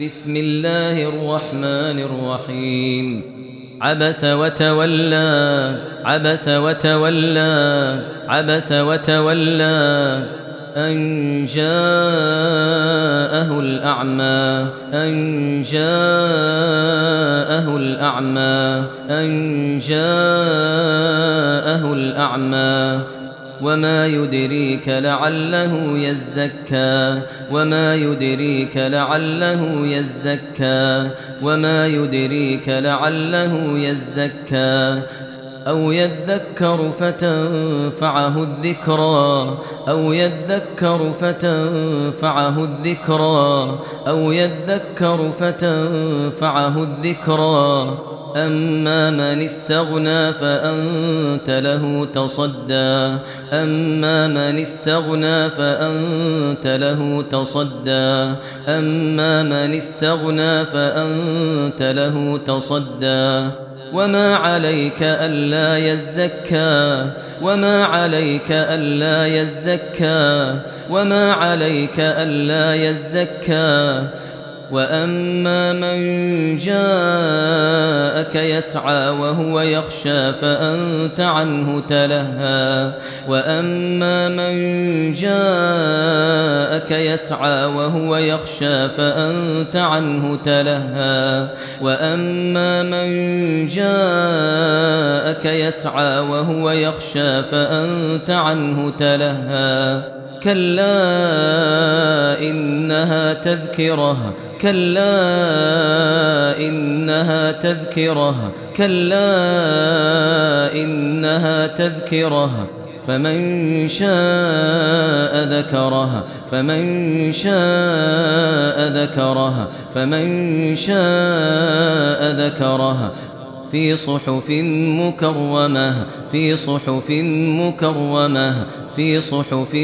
بسم الله الرحمن الرحيم. عبس وتولى عبس وتولى عبس وتولى أن جاءه الأعمى أن جاءه الأعمى أن جاءه الأعمى. وما يدريك لعله يزكى وما يدريك لعله يزكى وما يدريك لعله يزكى أو يذكر فتنفعه الذكرى أو يذكر فتنفعه الذكرى أو يذكر فتنفعه الذكرى أما من استغنى فأنت له تصدى. أما من استغنى فأنت له تصدى. أما من استغنى فأنت له تصدى. وما عليك ألا يزكى. وما عليك ألا يزكى. وما عليك ألا يزكى. وأما من جاءك يسعى وهو يخشى فأنت عنه تلهى. وأما من جاءك يسعى وهو يخشى فأنت عنه تلهى. وأما من جاءك يسعى وهو يخشى فأنت عنه تلهى. كلا إنها تذكرة. كلا إنها تذكرة كلا إنها تذكرة. فمن شاء ذكره فمن شاء ذكره فمن شاء ذكره. في صحف مكرمة في صحف مكرمة في صحف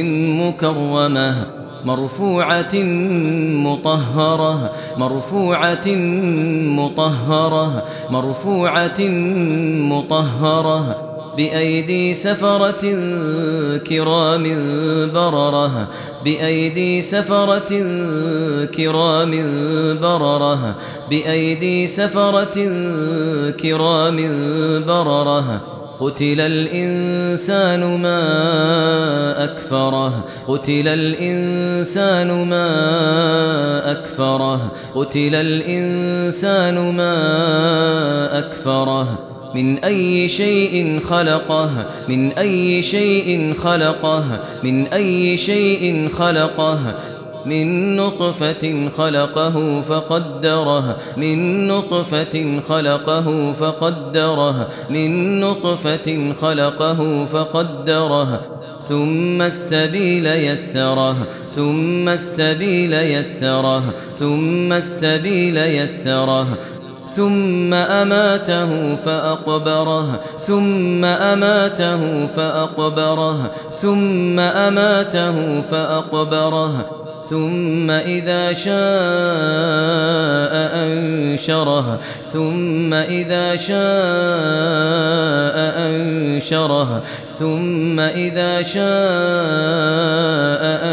مكرمة. مرفوعة مطهرة مرفوعة مطهرة مرفوعة مطهرة بأيدي سفرة كرام بررة بأيدي سفرة كرام بررة بأيدي سفرة كرام بررة. قتل الإنسان ما أكفره. قتل الإنسان ما أكفره. قتل الإنسان ما أكفره. من أي شيء خلقه؟ من أي شيء خلقه؟ من أي شيء خلقه؟ من نطفة خلقه فقدره من نطفة خلقه فقدره من نطفة خلقه فقدره. ثم السبيل يسره ثم السبيل يسره ثم السبيل يسره. ثم أماته فأقبره ثم أماته فأقبره ثم أماته فأقبره. ثم إذا شاء أنشره ثم إذا شاء أنشره ثم إذا شاء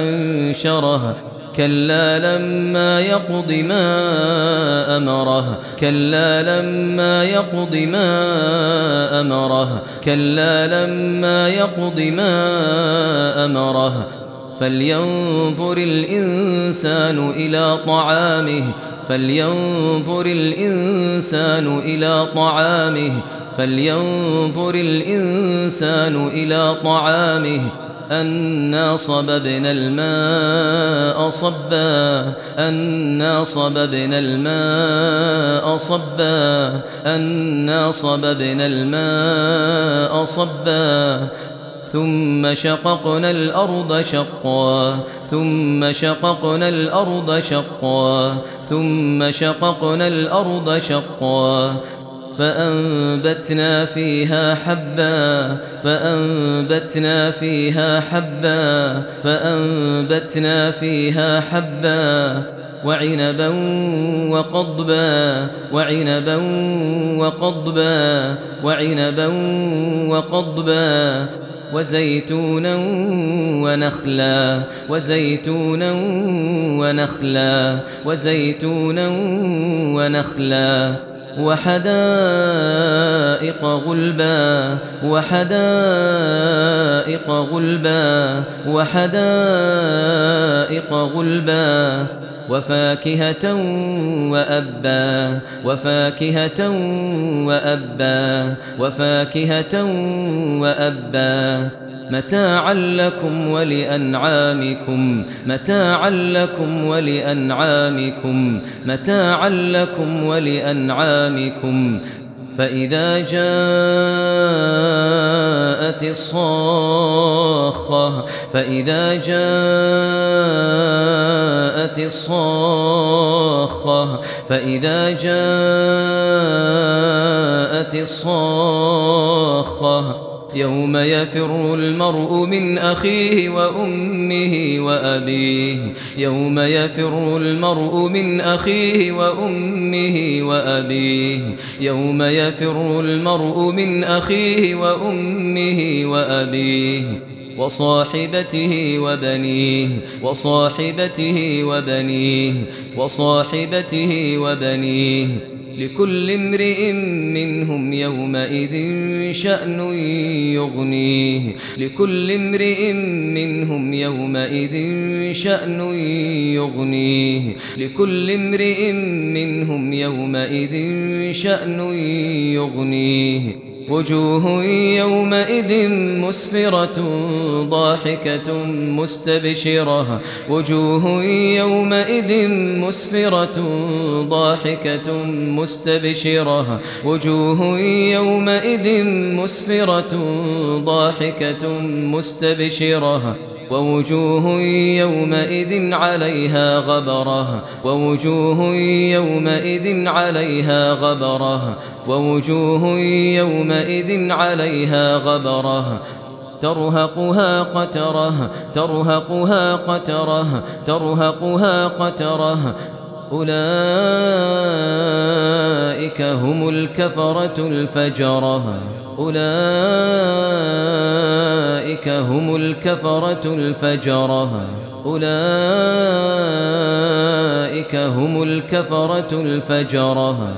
أنشره. كلا لما يقض ما أمره كلا لما يقض ما أمره كلا لما يقض ما أمره. فلينظر الإنسان إلى طعامه فلينظر الإنسان إلى طعامه فلينظر الإنسان إلى طعامه. أنا صببنا الماء صبا أنا صببنا الماء صبا أنا صببنا الماء صبا ثم شققنا الأرض شقا ثم شققنا الأرض شقا ثم شققنا الأرض شقا. فأنبتنا فيها حبا فأنبتنا فيها حبا فأنبتنا فيها حبا. وعنبا وقضبا وعنبا وقضبا وعنبا وقضبا. وزيتونا ونخلا وزيتونا ونخلا وزيتونا ونخلا. وحدائق غلبا وحدائق غلبا وحدائق غلبا. وفاكهة وأبا وفاكهة وأبا وفاكهة وأبا. متاعا لكم ولأنعامكم متاعا لكم ولأنعامكم متاعا لكم ولأنعامكم. فإذا جاءت الصاخة فإذا جاءت الصاخة فإذا جاءت الصاخة يوم يفر المرء من أخيه وأمه وأبيه. يوم يفر المرء من أخيه وأمه وأبيه. يوم يفر المرء من أخيه وأمه وأبيه. وصاحبته وبنيه. وصاحبته وبنيه. وصاحبته وبنيه. لكل امرئ منهم يومئذ شأن يغنيه. لكل امرئ منهم يومئذ شأن يغنيه. لكل امرئ منهم يومئذ شأن يغنيه. وجوه يومئذ مسفرة ضاحكة مستبشرة. وجوه يومئذ مسفرة ضاحكة مستبشرة. وجوه يومئذ مسفرة ضاحكة مستبشرة. ووجوه يومئذ عليها غبرة ووجوه يومئذ عليها غبرة ووجوه يومئذ عليها غبرة. ترهقها قترة ترهقها قترة ترهقها قترة. أولئك هم الكفرة الفجرة. أولئك هم الكفرة الفجرة. أولئك هم الكفرة الفجرة.